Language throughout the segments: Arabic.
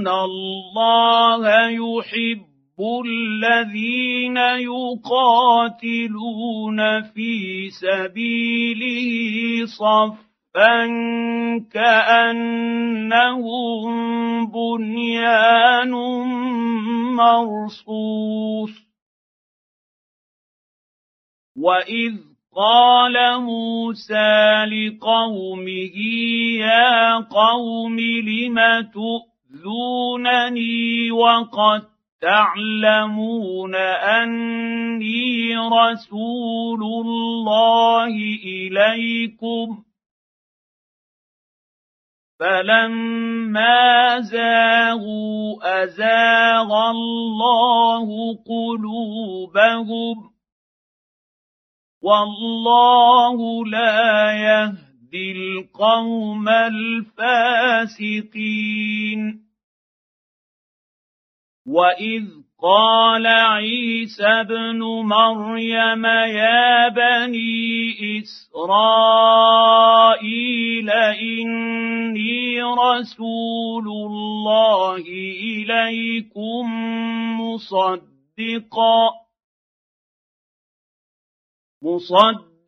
ان الله يحب الذين يقاتلون في سبيله صفا كانهم بنيان مرصوص واذ قال موسى لقومه يا قوم لم تؤذونني وقد تعلمون اني رسول الله اليكم فلما زاغوا ازاغ الله قلوبهم والله لا يهدي القوم الفاسقين واذ قال عيسى ابن مريم يا بني اسرائيل اني رسول الله اليكم مصدقا مصدقا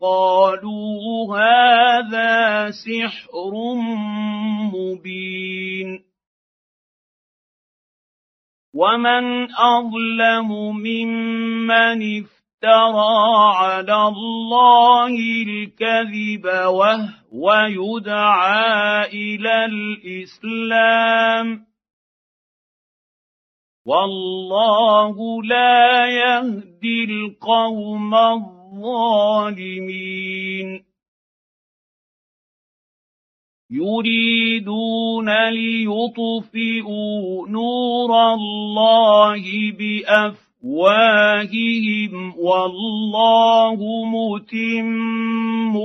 قالوا هذا سحر مبين. ومن أظلم ممن افترى على الله الكذب وهو يدعى إلى الإسلام. والله لا يهدي القوم الظالمين. يريدون ليطفئوا نور الله بأفواههم والله متم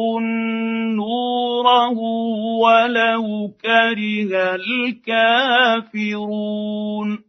نوره ولو كره الكافرون.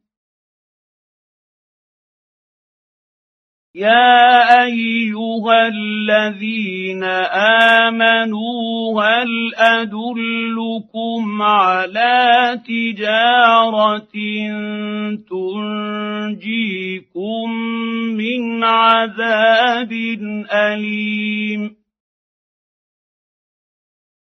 يا ايها الذين امنوا هل ادلكم على تجاره تنجيكم من عذاب اليم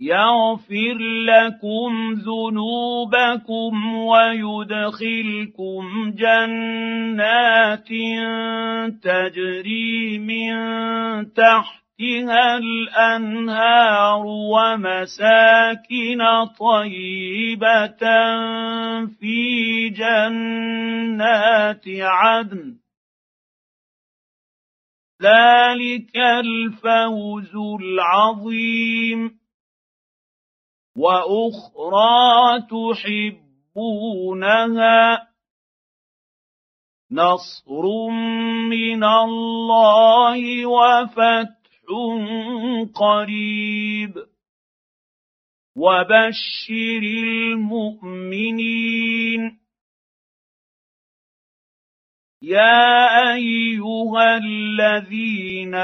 يغفر لكم ذنوبكم ويدخلكم جنات تجري من تحتها الانهار ومساكن طيبه في جنات عدن ذلك الفوز العظيم وأخرى تحبونها نصر من الله وفتح قريب وبشر المؤمنين يا أيها الذين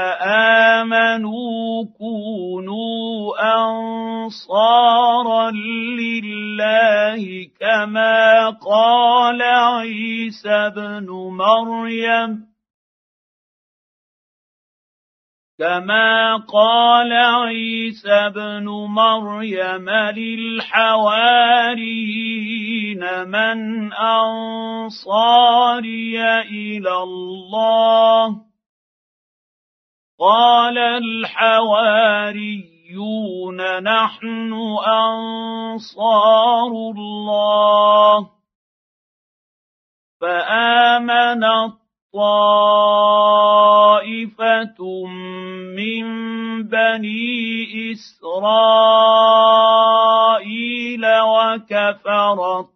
آمنوا كونوا أنصارا لله كما قال عيسى ابن مريم. كما قال عيسى ابن مريم للحواريين من أنصاري إلى الله. قال الحواريون نحن انصار الله فامن طائفه من بني اسرائيل وكفر الطائفه